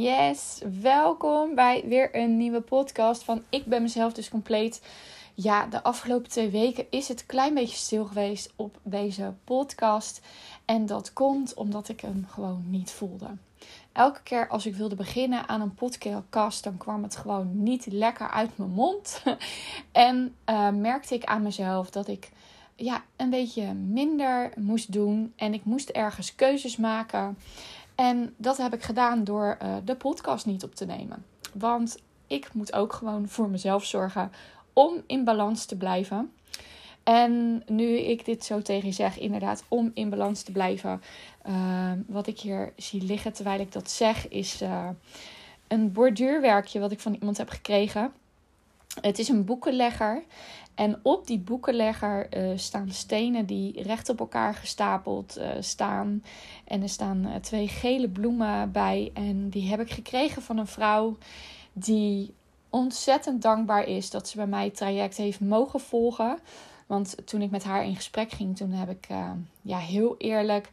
Yes, welkom bij weer een nieuwe podcast van Ik ben mezelf dus compleet. Ja, de afgelopen twee weken is het een klein beetje stil geweest op deze podcast. En dat komt omdat ik hem gewoon niet voelde. Elke keer als ik wilde beginnen aan een podcast, dan kwam het gewoon niet lekker uit mijn mond. en uh, merkte ik aan mezelf dat ik ja, een beetje minder moest doen. En ik moest ergens keuzes maken. En dat heb ik gedaan door uh, de podcast niet op te nemen. Want ik moet ook gewoon voor mezelf zorgen om in balans te blijven. En nu ik dit zo tegen je zeg, inderdaad, om in balans te blijven. Uh, wat ik hier zie liggen terwijl ik dat zeg, is uh, een borduurwerkje wat ik van iemand heb gekregen. Het is een boekenlegger. En op die boekenlegger uh, staan stenen die recht op elkaar gestapeld uh, staan. En er staan uh, twee gele bloemen bij. En die heb ik gekregen van een vrouw die ontzettend dankbaar is dat ze bij mij het traject heeft mogen volgen. Want toen ik met haar in gesprek ging, toen heb ik ja, heel eerlijk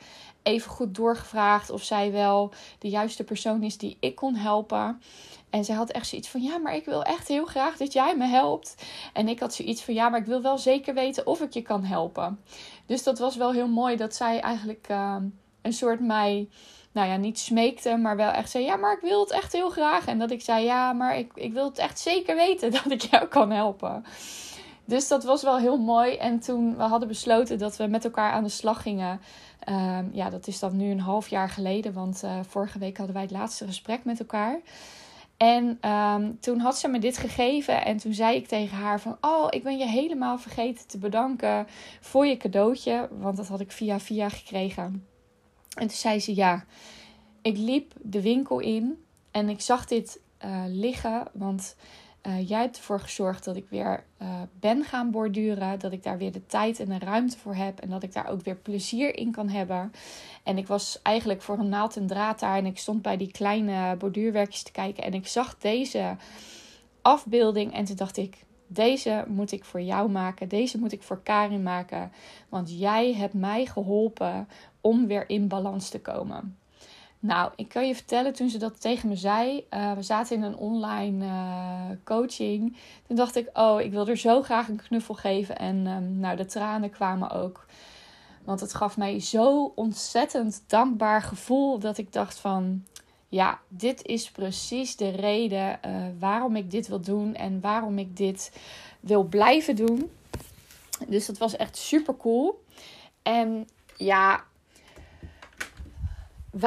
even goed doorgevraagd of zij wel de juiste persoon is die ik kon helpen. En zij had echt zoiets van: Ja, maar ik wil echt heel graag dat jij me helpt. En ik had zoiets van: Ja, maar ik wil wel zeker weten of ik je kan helpen. Dus dat was wel heel mooi dat zij eigenlijk uh, een soort mij, nou ja, niet smeekte, maar wel echt zei: Ja, maar ik wil het echt heel graag. En dat ik zei: Ja, maar ik, ik wil het echt zeker weten dat ik jou kan helpen. Dus dat was wel heel mooi. En toen we hadden besloten dat we met elkaar aan de slag gingen. Uh, ja, dat is dan nu een half jaar geleden. Want uh, vorige week hadden wij het laatste gesprek met elkaar. En um, toen had ze me dit gegeven en toen zei ik tegen haar van... Oh, ik ben je helemaal vergeten te bedanken voor je cadeautje. Want dat had ik via via gekregen. En toen zei ze ja, ik liep de winkel in en ik zag dit uh, liggen. Want uh, jij hebt ervoor gezorgd dat ik weer uh, ben gaan borduren. Dat ik daar weer de tijd en de ruimte voor heb. En dat ik daar ook weer plezier in kan hebben. En ik was eigenlijk voor een naald en draad daar. En ik stond bij die kleine borduurwerkjes te kijken. En ik zag deze afbeelding. En toen dacht ik, deze moet ik voor jou maken. Deze moet ik voor Karin maken. Want jij hebt mij geholpen om weer in balans te komen. Nou, ik kan je vertellen, toen ze dat tegen me zei, uh, we zaten in een online uh, coaching. Toen dacht ik, oh, ik wil er zo graag een knuffel geven. En um, nou, de tranen kwamen ook. Want het gaf mij zo ontzettend dankbaar gevoel dat ik dacht van, ja, dit is precies de reden uh, waarom ik dit wil doen en waarom ik dit wil blijven doen. Dus dat was echt super cool. En ja,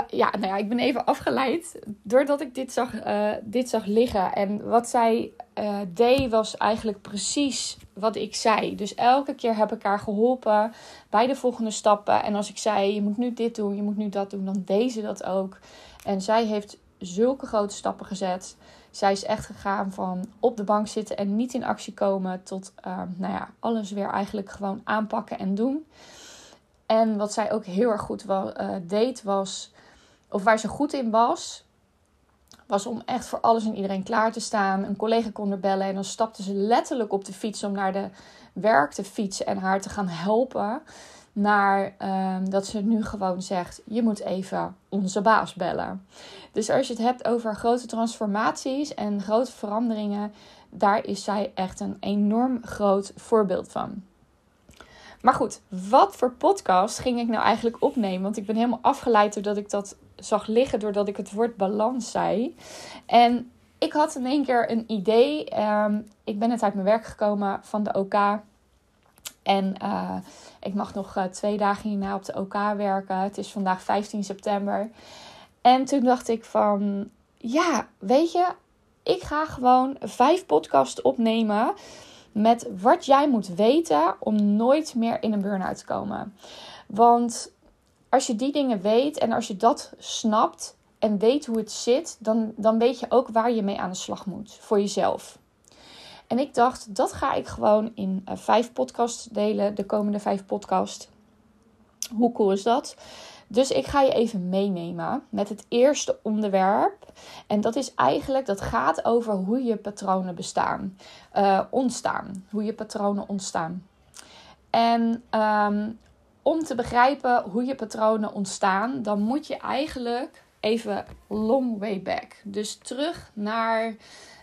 ja, nou ja, ik ben even afgeleid doordat ik dit zag, uh, dit zag liggen. En wat zij uh, deed was eigenlijk precies wat ik zei. Dus elke keer heb ik haar geholpen bij de volgende stappen. En als ik zei, je moet nu dit doen, je moet nu dat doen, dan deed ze dat ook. En zij heeft zulke grote stappen gezet. Zij is echt gegaan van op de bank zitten en niet in actie komen tot, uh, nou ja, alles weer eigenlijk gewoon aanpakken en doen. En wat zij ook heel erg goed uh, deed was, of waar ze goed in was, was om echt voor alles en iedereen klaar te staan. Een collega kon er bellen en dan stapte ze letterlijk op de fiets om naar de werk te fietsen en haar te gaan helpen. Naar uh, dat ze nu gewoon zegt: je moet even onze baas bellen. Dus als je het hebt over grote transformaties en grote veranderingen, daar is zij echt een enorm groot voorbeeld van. Maar goed, wat voor podcast ging ik nou eigenlijk opnemen? Want ik ben helemaal afgeleid doordat ik dat zag liggen, doordat ik het woord balans zei. En ik had in één keer een idee. Um, ik ben net uit mijn werk gekomen van de OK. En uh, ik mag nog uh, twee dagen hierna op de OK werken. Het is vandaag 15 september. En toen dacht ik van, ja, weet je, ik ga gewoon vijf podcasts opnemen met wat jij moet weten om nooit meer in een burn-out te komen. Want als je die dingen weet en als je dat snapt en weet hoe het zit, dan, dan weet je ook waar je mee aan de slag moet voor jezelf. En ik dacht, dat ga ik gewoon in uh, vijf podcasts delen, de komende vijf podcasts. Hoe cool is dat? Dus ik ga je even meenemen met het eerste onderwerp. En dat is eigenlijk, dat gaat over hoe je patronen bestaan, uh, ontstaan. Hoe je patronen ontstaan. En um, om te begrijpen hoe je patronen ontstaan, dan moet je eigenlijk even long way back. Dus terug naar,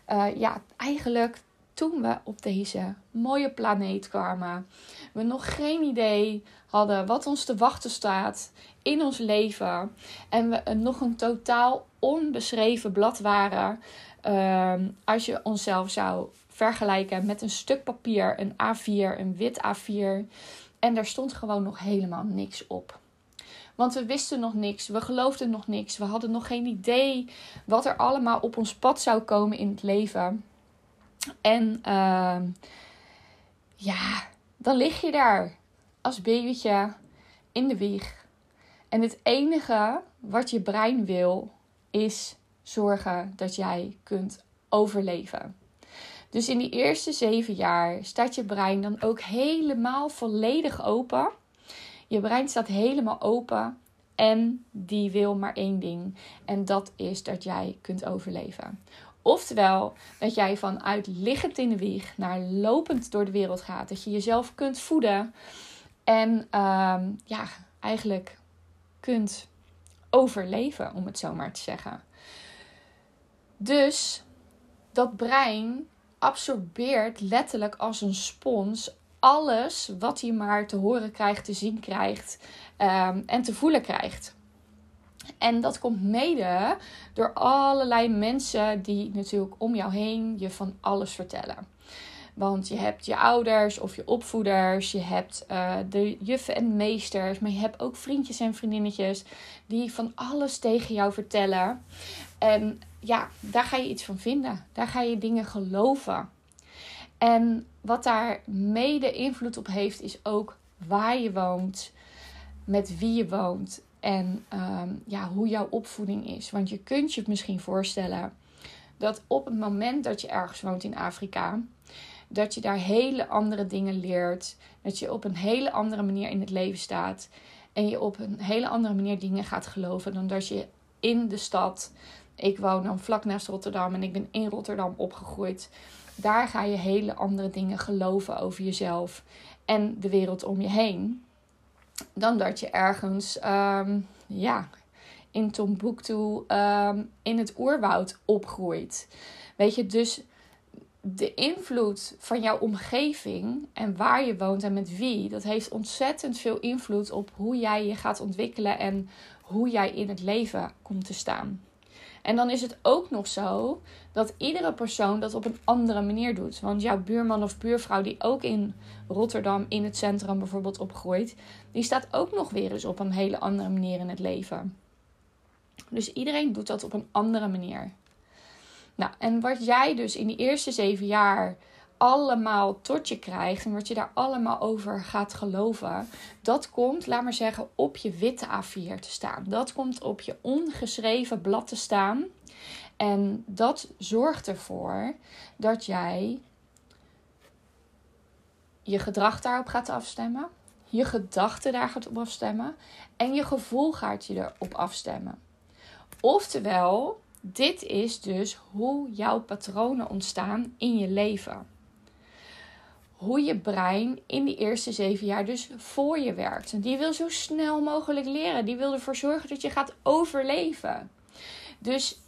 uh, ja, eigenlijk toen we op deze mooie planeet kwamen. We nog geen idee hadden wat ons te wachten staat in ons leven. En we nog een totaal onbeschreven blad waren. Uh, als je onszelf zou vergelijken met een stuk papier, een A4, een wit A4. En daar stond gewoon nog helemaal niks op. Want we wisten nog niks, we geloofden nog niks, we hadden nog geen idee wat er allemaal op ons pad zou komen in het leven. En uh, ja, dan lig je daar als babytje in de wieg. En het enige wat je brein wil is zorgen dat jij kunt overleven. Dus in die eerste zeven jaar staat je brein dan ook helemaal volledig open. Je brein staat helemaal open en die wil maar één ding. En dat is dat jij kunt overleven. Oftewel dat jij vanuit liggend in de wieg naar lopend door de wereld gaat. Dat je jezelf kunt voeden. En ehm, ja, eigenlijk kunt overleven, om het zo maar te zeggen. Dus dat brein absorbeert letterlijk als een spons alles wat hij maar te horen krijgt, te zien krijgt um, en te voelen krijgt. En dat komt mede door allerlei mensen die natuurlijk om jou heen je van alles vertellen. Want je hebt je ouders of je opvoeders, je hebt uh, de juffen en meesters, maar je hebt ook vriendjes en vriendinnetjes die van alles tegen jou vertellen. En ja, daar ga je iets van vinden. Daar ga je dingen geloven. En wat daar mede invloed op heeft, is ook waar je woont, met wie je woont en um, ja, hoe jouw opvoeding is. Want je kunt je misschien voorstellen dat op het moment dat je ergens woont in Afrika, dat je daar hele andere dingen leert. Dat je op een hele andere manier in het leven staat. En je op een hele andere manier dingen gaat geloven dan dat je in de stad. Ik woon dan vlak naast Rotterdam en ik ben in Rotterdam opgegroeid. Daar ga je hele andere dingen geloven over jezelf en de wereld om je heen dan dat je ergens um, ja, in Tombouctou um, in het oerwoud opgroeit. Weet je, dus de invloed van jouw omgeving en waar je woont en met wie, dat heeft ontzettend veel invloed op hoe jij je gaat ontwikkelen en hoe jij in het leven komt te staan. En dan is het ook nog zo dat iedere persoon dat op een andere manier doet. Want jouw buurman of buurvrouw die ook in Rotterdam in het centrum bijvoorbeeld opgroeit, die staat ook nog weer eens op een hele andere manier in het leven. Dus iedereen doet dat op een andere manier. Nou, en wat jij dus in die eerste zeven jaar allemaal tot je krijgt en wat je daar allemaal over gaat geloven, dat komt, laat maar zeggen, op je witte A4 te staan. Dat komt op je ongeschreven blad te staan. En dat zorgt ervoor dat jij je gedrag daarop gaat afstemmen, je gedachten daar gaat op afstemmen en je gevoel gaat je erop afstemmen. Oftewel, dit is dus hoe jouw patronen ontstaan in je leven hoe je brein in die eerste zeven jaar dus voor je werkt. Die wil zo snel mogelijk leren. Die wil ervoor zorgen dat je gaat overleven. Dus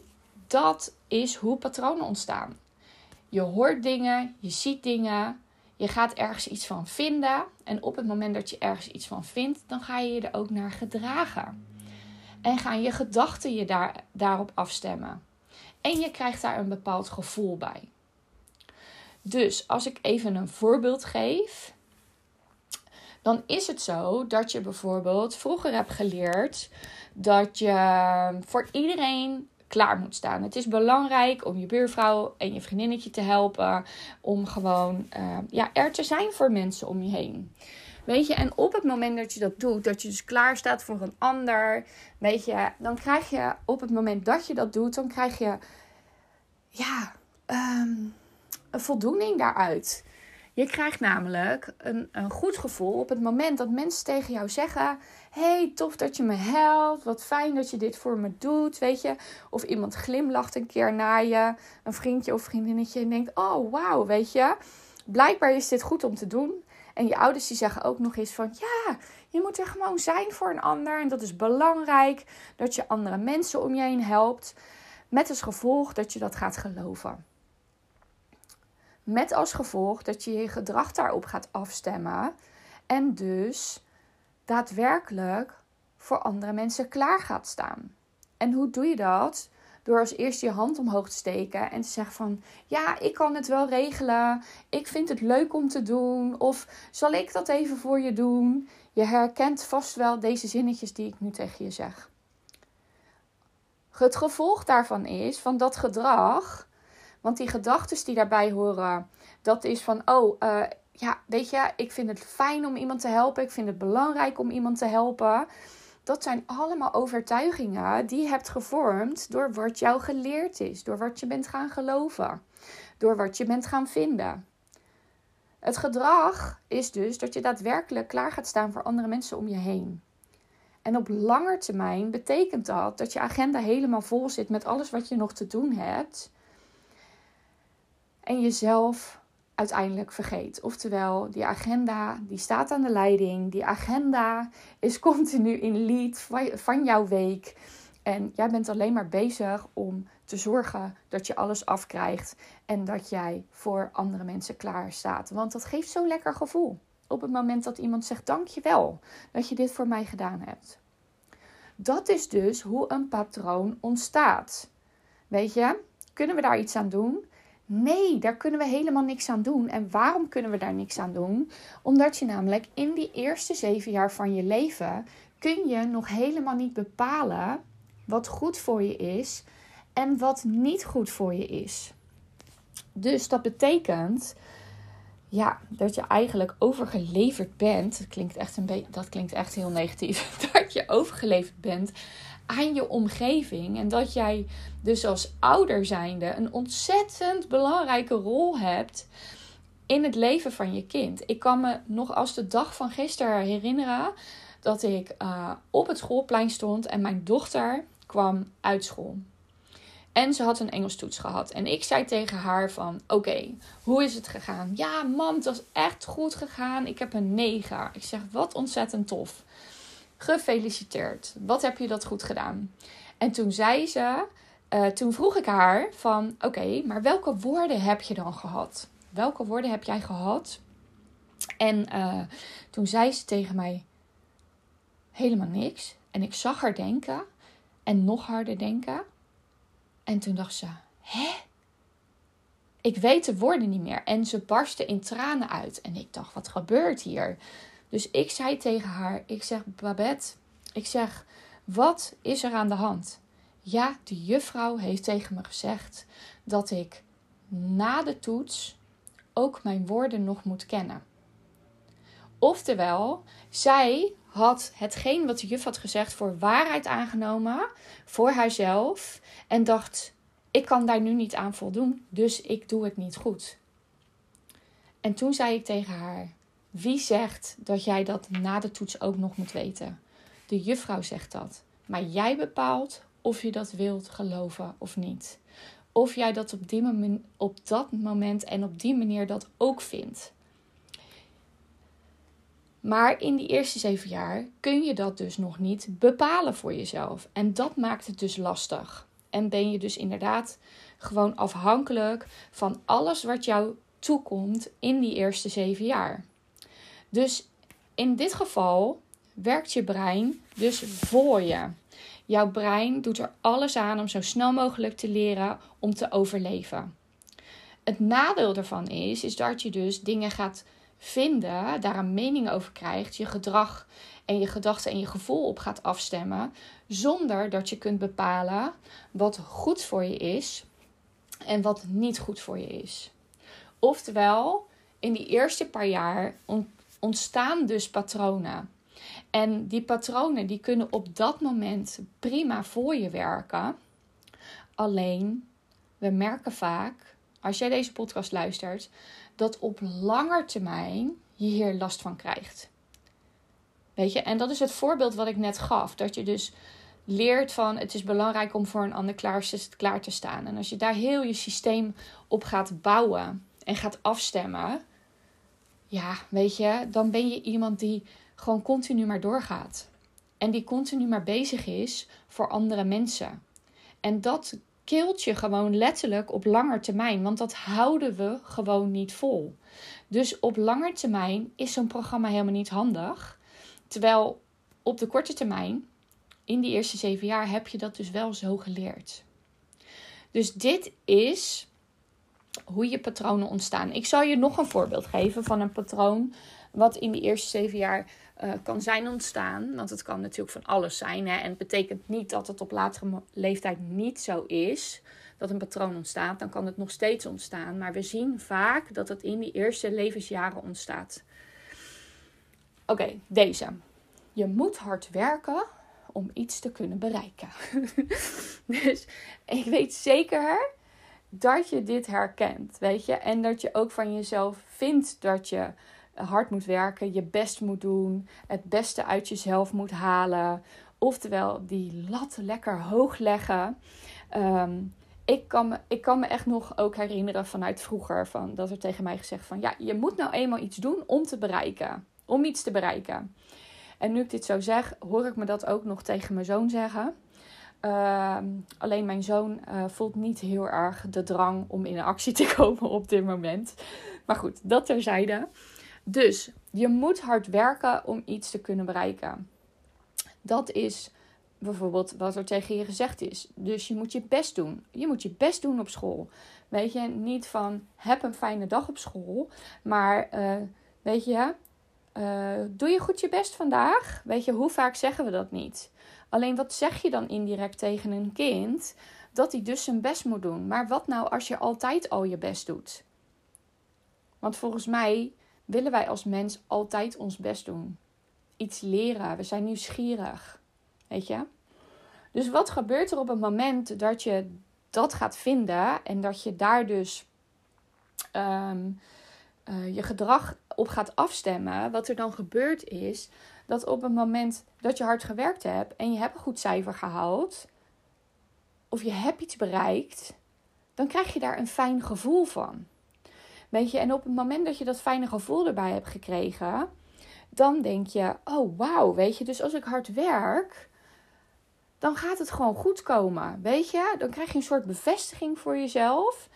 dat is hoe patronen ontstaan. Je hoort dingen, je ziet dingen, je gaat ergens iets van vinden. En op het moment dat je ergens iets van vindt, dan ga je je er ook naar gedragen. En gaan je gedachten je daar, daarop afstemmen. En je krijgt daar een bepaald gevoel bij. Dus als ik even een voorbeeld geef, dan is het zo dat je bijvoorbeeld vroeger hebt geleerd dat je voor iedereen klaar moet staan. Het is belangrijk om je buurvrouw en je vriendinnetje te helpen om gewoon uh, ja, er te zijn voor mensen om je heen. Weet je, en op het moment dat je dat doet, dat je dus klaar staat voor een ander, weet je, dan krijg je op het moment dat je dat doet, dan krijg je, ja, ehm, een voldoening daaruit. Je krijgt namelijk een, een goed gevoel op het moment dat mensen tegen jou zeggen: Hey, tof dat je me helpt. Wat fijn dat je dit voor me doet. Weet je, of iemand glimlacht een keer naar je, een vriendje of vriendinnetje, en denkt: Oh, wauw, weet je, blijkbaar is dit goed om te doen. En je ouders die zeggen ook nog eens van ja, je moet er gewoon zijn voor een ander. En dat is belangrijk dat je andere mensen om je heen helpt. Met als gevolg dat je dat gaat geloven. Met als gevolg dat je je gedrag daarop gaat afstemmen. En dus daadwerkelijk voor andere mensen klaar gaat staan. En hoe doe je dat? Door als eerst je hand omhoog te steken en te zeggen van ja, ik kan het wel regelen. Ik vind het leuk om te doen. Of zal ik dat even voor je doen? Je herkent vast wel deze zinnetjes die ik nu tegen je zeg. Het gevolg daarvan is van dat gedrag, want die gedachten die daarbij horen, dat is van oh, uh, ja, weet je, ik vind het fijn om iemand te helpen. Ik vind het belangrijk om iemand te helpen. Dat zijn allemaal overtuigingen die je hebt gevormd door wat jou geleerd is, door wat je bent gaan geloven, door wat je bent gaan vinden. Het gedrag is dus dat je daadwerkelijk klaar gaat staan voor andere mensen om je heen. En op lange termijn betekent dat dat je agenda helemaal vol zit met alles wat je nog te doen hebt. En jezelf uiteindelijk vergeet. Oftewel, die agenda die staat aan de leiding. Die agenda is continu in lead van jouw week. En jij bent alleen maar bezig om te zorgen dat je alles afkrijgt en dat jij voor andere mensen klaar staat. Want dat geeft zo'n lekker gevoel. Op het moment dat iemand zegt: Dankjewel dat je dit voor mij gedaan hebt. Dat is dus hoe een patroon ontstaat. Weet je, kunnen we daar iets aan doen? Nee, daar kunnen we helemaal niks aan doen. En waarom kunnen we daar niks aan doen? Omdat je namelijk in die eerste zeven jaar van je leven kun je nog helemaal niet bepalen wat goed voor je is en wat niet goed voor je is. Dus dat betekent ja, dat je eigenlijk overgeleverd bent. Dat klinkt echt, een beetje, dat klinkt echt heel negatief. Dat je overgeleverd bent aan je omgeving. En dat jij dus als ouder zijnde een ontzettend belangrijke rol hebt in het leven van je kind. Ik kan me nog als de dag van gisteren herinneren dat ik eh, op het schoolplein stond en mijn dochter kwam uit school. En ze had een Engels toets gehad. En ik zei tegen haar van, oké, hoe is het gegaan? Ja, mam, het was echt goed gegaan. Ik heb een 9. Ik zeg, wat ontzettend tof. Gefeliciteerd. Wat heb je dat goed gedaan? En toen zei ze, uh, toen vroeg ik haar van, oké, maar welke woorden heb je dan gehad? Welke woorden heb jij gehad? En uh, toen zei ze tegen mij, helemaal niks. En ik zag haar denken en nog harder denken. En toen dacht ze: Hè? Ik weet de woorden niet meer. En ze barstte in tranen uit. En ik dacht: Wat gebeurt hier? Dus ik zei tegen haar: Ik zeg, Babette, ik zeg, wat is er aan de hand? Ja, de juffrouw heeft tegen me gezegd dat ik na de toets ook mijn woorden nog moet kennen. Oftewel, zij had hetgeen wat de juf had gezegd voor waarheid aangenomen voor haarzelf en dacht: ik kan daar nu niet aan voldoen, dus ik doe het niet goed. En toen zei ik tegen haar: Wie zegt dat jij dat na de toets ook nog moet weten? De juffrouw zegt dat. Maar jij bepaalt of je dat wilt geloven of niet. Of jij dat op, die op dat moment en op die manier dat ook vindt. Maar in die eerste zeven jaar kun je dat dus nog niet bepalen voor jezelf. En dat maakt het dus lastig. En ben je dus inderdaad gewoon afhankelijk van alles wat jou toekomt in die eerste zeven jaar. Dus in dit geval werkt je brein dus voor je. Jouw brein doet er alles aan om zo snel mogelijk te leren om te overleven. Het nadeel daarvan is, is dat je dus dingen gaat vinden, daar een mening over krijgt, je gedrag en je gedachten en je gevoel op gaat afstemmen, zonder dat je kunt bepalen wat goed voor je is en wat niet goed voor je is. Oftewel, in die eerste paar jaar ontstaan dus patronen. En die patronen die kunnen op dat moment prima voor je werken. Alleen, we merken vaak, als jij deze podcast luistert, dat op lange termijn je hier last van krijgt. Weet je, en dat is het voorbeeld wat ik net gaf. Dat je dus leert van het is belangrijk om voor een ander klaar te staan. En als je daar heel je systeem op gaat bouwen en gaat afstemmen, ja, weet je, dan ben je iemand die gewoon continu maar doorgaat. En die continu maar bezig is voor andere mensen. En dat kilt je gewoon letterlijk op langer termijn, want dat houden we gewoon niet vol. Dus op lange termijn is zo'n programma helemaal niet handig. Terwijl op de korte termijn, in die eerste zeven jaar, heb je dat dus wel zo geleerd. Dus dit is hoe je patronen ontstaan. Ik zal je nog een voorbeeld geven van een patroon wat in die eerste zeven jaar uh, kan zijn ontstaan. Want het kan natuurlijk van alles zijn. Hè? En het betekent niet dat het op latere leeftijd niet zo is dat een patroon ontstaat. Dan kan het nog steeds ontstaan. Maar we zien vaak dat het in die eerste levensjaren ontstaat. Oké, deze. Je moet hard werken om iets te kunnen bereiken. dus ik weet zeker dat je dit herkent, weet je? En dat je ook van jezelf vindt dat je hard moet werken, je best moet doen, het beste uit jezelf moet halen. Oftewel, die lat lekker hoog leggen. Ehm, ik, kan me, ik kan me echt nog ook herinneren vanuit vroeger van, dat er tegen mij gezegd van... Ja, je moet nou eenmaal iets doen om te bereiken. Om iets te bereiken. En nu ik dit zo zeg, hoor ik me dat ook nog tegen mijn zoon zeggen. Ehm, alleen mijn zoon uh, voelt niet heel erg de drang om in actie te komen op dit moment. Maar goed, dat terzijde. Dus je moet hard werken om iets te kunnen bereiken. Dat is bijvoorbeeld wat er tegen je gezegd is. Dus je moet je best doen. Je moet je best doen op school. Weet je, niet van heb een fijne dag op school, maar uh, weet je, uh, doe je goed je best vandaag? Weet je, hoe vaak zeggen we dat niet? Alleen wat zeg je dan indirect tegen een kind? Dat hij dus zijn best moet doen. Maar wat nou als je altijd al je best doet? Want volgens mij willen wij als mens altijd ons best doen. Iets leren. We zijn nieuwsgierig. Weet je? Dus wat gebeurt er op het moment dat je dat gaat vinden en dat je daar dus um, uh, je gedrag op gaat afstemmen? Wat er dan gebeurt is dat op het moment dat je hard gewerkt hebt en je hebt een goed cijfer gehaald, of je hebt iets bereikt, dan krijg je daar een fijn gevoel van. Weet je, en op het moment dat je dat fijne gevoel erbij hebt gekregen, dan denk je: oh wauw, weet je, dus als ik hard werk, dan gaat het gewoon goed komen. Weet je, dan krijg je een soort bevestiging voor jezelf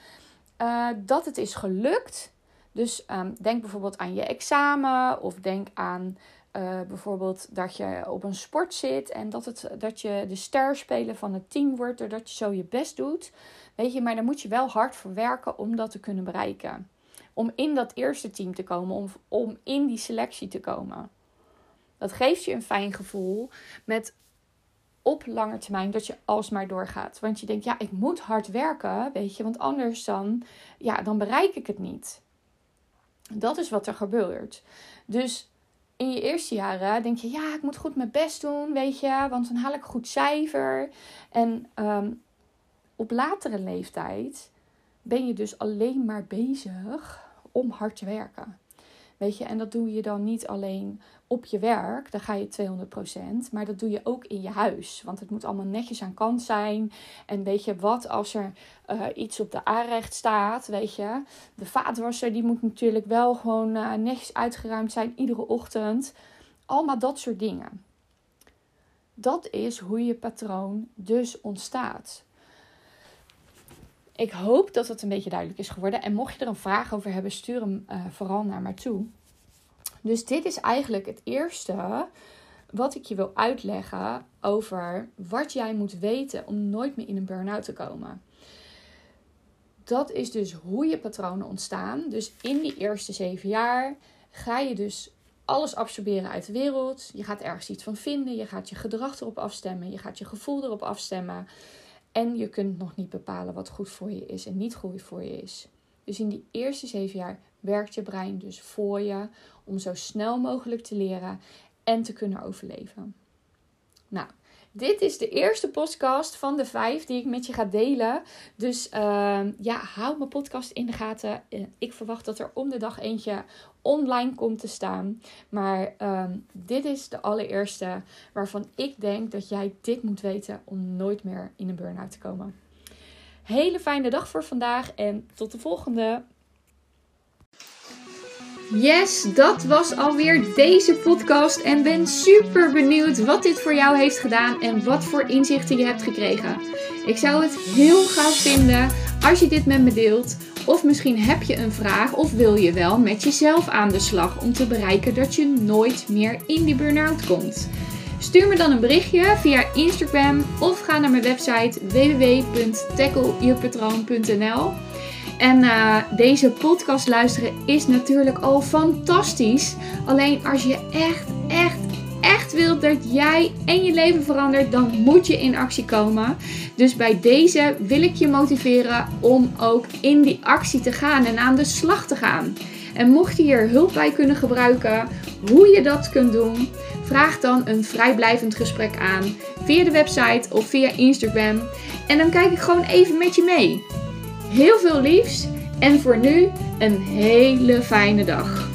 uh, dat het is gelukt. Dus um, denk bijvoorbeeld aan je examen of denk aan uh, bijvoorbeeld dat je op een sport zit en dat, het, dat je de sterspeler van het team wordt doordat je zo je best doet. Weet je, maar daar moet je wel hard voor werken om dat te kunnen bereiken. Om in dat eerste team te komen, om, om in die selectie te komen. Dat geeft je een fijn gevoel met op lange termijn dat je alsmaar doorgaat. Want je denkt, ja, ik moet hard werken, weet je, want anders dan, ja, dan bereik ik het niet. Dat is wat er gebeurt. Dus in je eerste jaren denk je, ja, ik moet goed mijn best doen, weet je, want dan haal ik goed cijfer. En um, op latere leeftijd ben je dus alleen maar bezig om hard te werken. Weet je, en dat doe je dan niet alleen op je werk, dan ga je 200%, maar dat doe je ook in je huis. Want het moet allemaal netjes aan kant zijn. En weet je wat, als er uh, iets op de aanrecht staat, weet je, de vaatwasser die moet natuurlijk wel gewoon uh, netjes uitgeruimd zijn iedere ochtend. Allemaal dat soort dingen. Dat is hoe je patroon dus ontstaat. Ik hoop dat het een beetje duidelijk is geworden. En mocht je er een vraag over hebben, stuur hem uh, vooral naar mij toe. Dus dit is eigenlijk het eerste wat ik je wil uitleggen over wat jij moet weten om nooit meer in een burn-out te komen. Dat is dus hoe je patronen ontstaan. Dus in die eerste zeven jaar ga je dus alles absorberen uit de wereld. Je gaat ergens iets van vinden. Je gaat je gedrag erop afstemmen. Je gaat je gevoel erop afstemmen. En je kunt nog niet bepalen wat goed voor je is en niet goed voor je is. Dus in die eerste zeven jaar werkt je brein dus voor je om zo snel mogelijk te leren en te kunnen overleven. Nou, dit is de eerste podcast van de vijf die ik met je ga delen. Dus uh, ja, hou mijn podcast in de gaten. Ik verwacht dat er om de dag eentje online komt te staan. Maar uh, dit is de allereerste waarvan ik denk dat jij dit moet weten om nooit meer in een burn-out te komen. Hele fijne dag voor vandaag en tot de volgende. Yes, dat was alweer deze podcast en ben super benieuwd wat dit voor jou heeft gedaan en wat voor inzichten je hebt gekregen. Ik zou het heel gaaf vinden als je dit met me deelt. Of misschien heb je een vraag of wil je wel met jezelf aan de slag om te bereiken dat je nooit meer in die burn-out komt. Stuur me dan een berichtje via Instagram of ga naar mijn website www.tacklejepatroon.nl. En uh, deze podcast luisteren is natuurlijk al fantastisch. Alleen als je echt, echt, echt wilt dat jij en je leven verandert, dan moet je in actie komen. Dus bij deze wil ik je motiveren om ook in die actie te gaan en aan de slag te gaan. En mocht je hier hulp bij kunnen gebruiken, hoe je dat kunt doen, vraag dan een vrijblijvend gesprek aan via de website of via Instagram. En dan kijk ik gewoon even met je mee. Heel veel liefs en voor nu een hele fijne dag.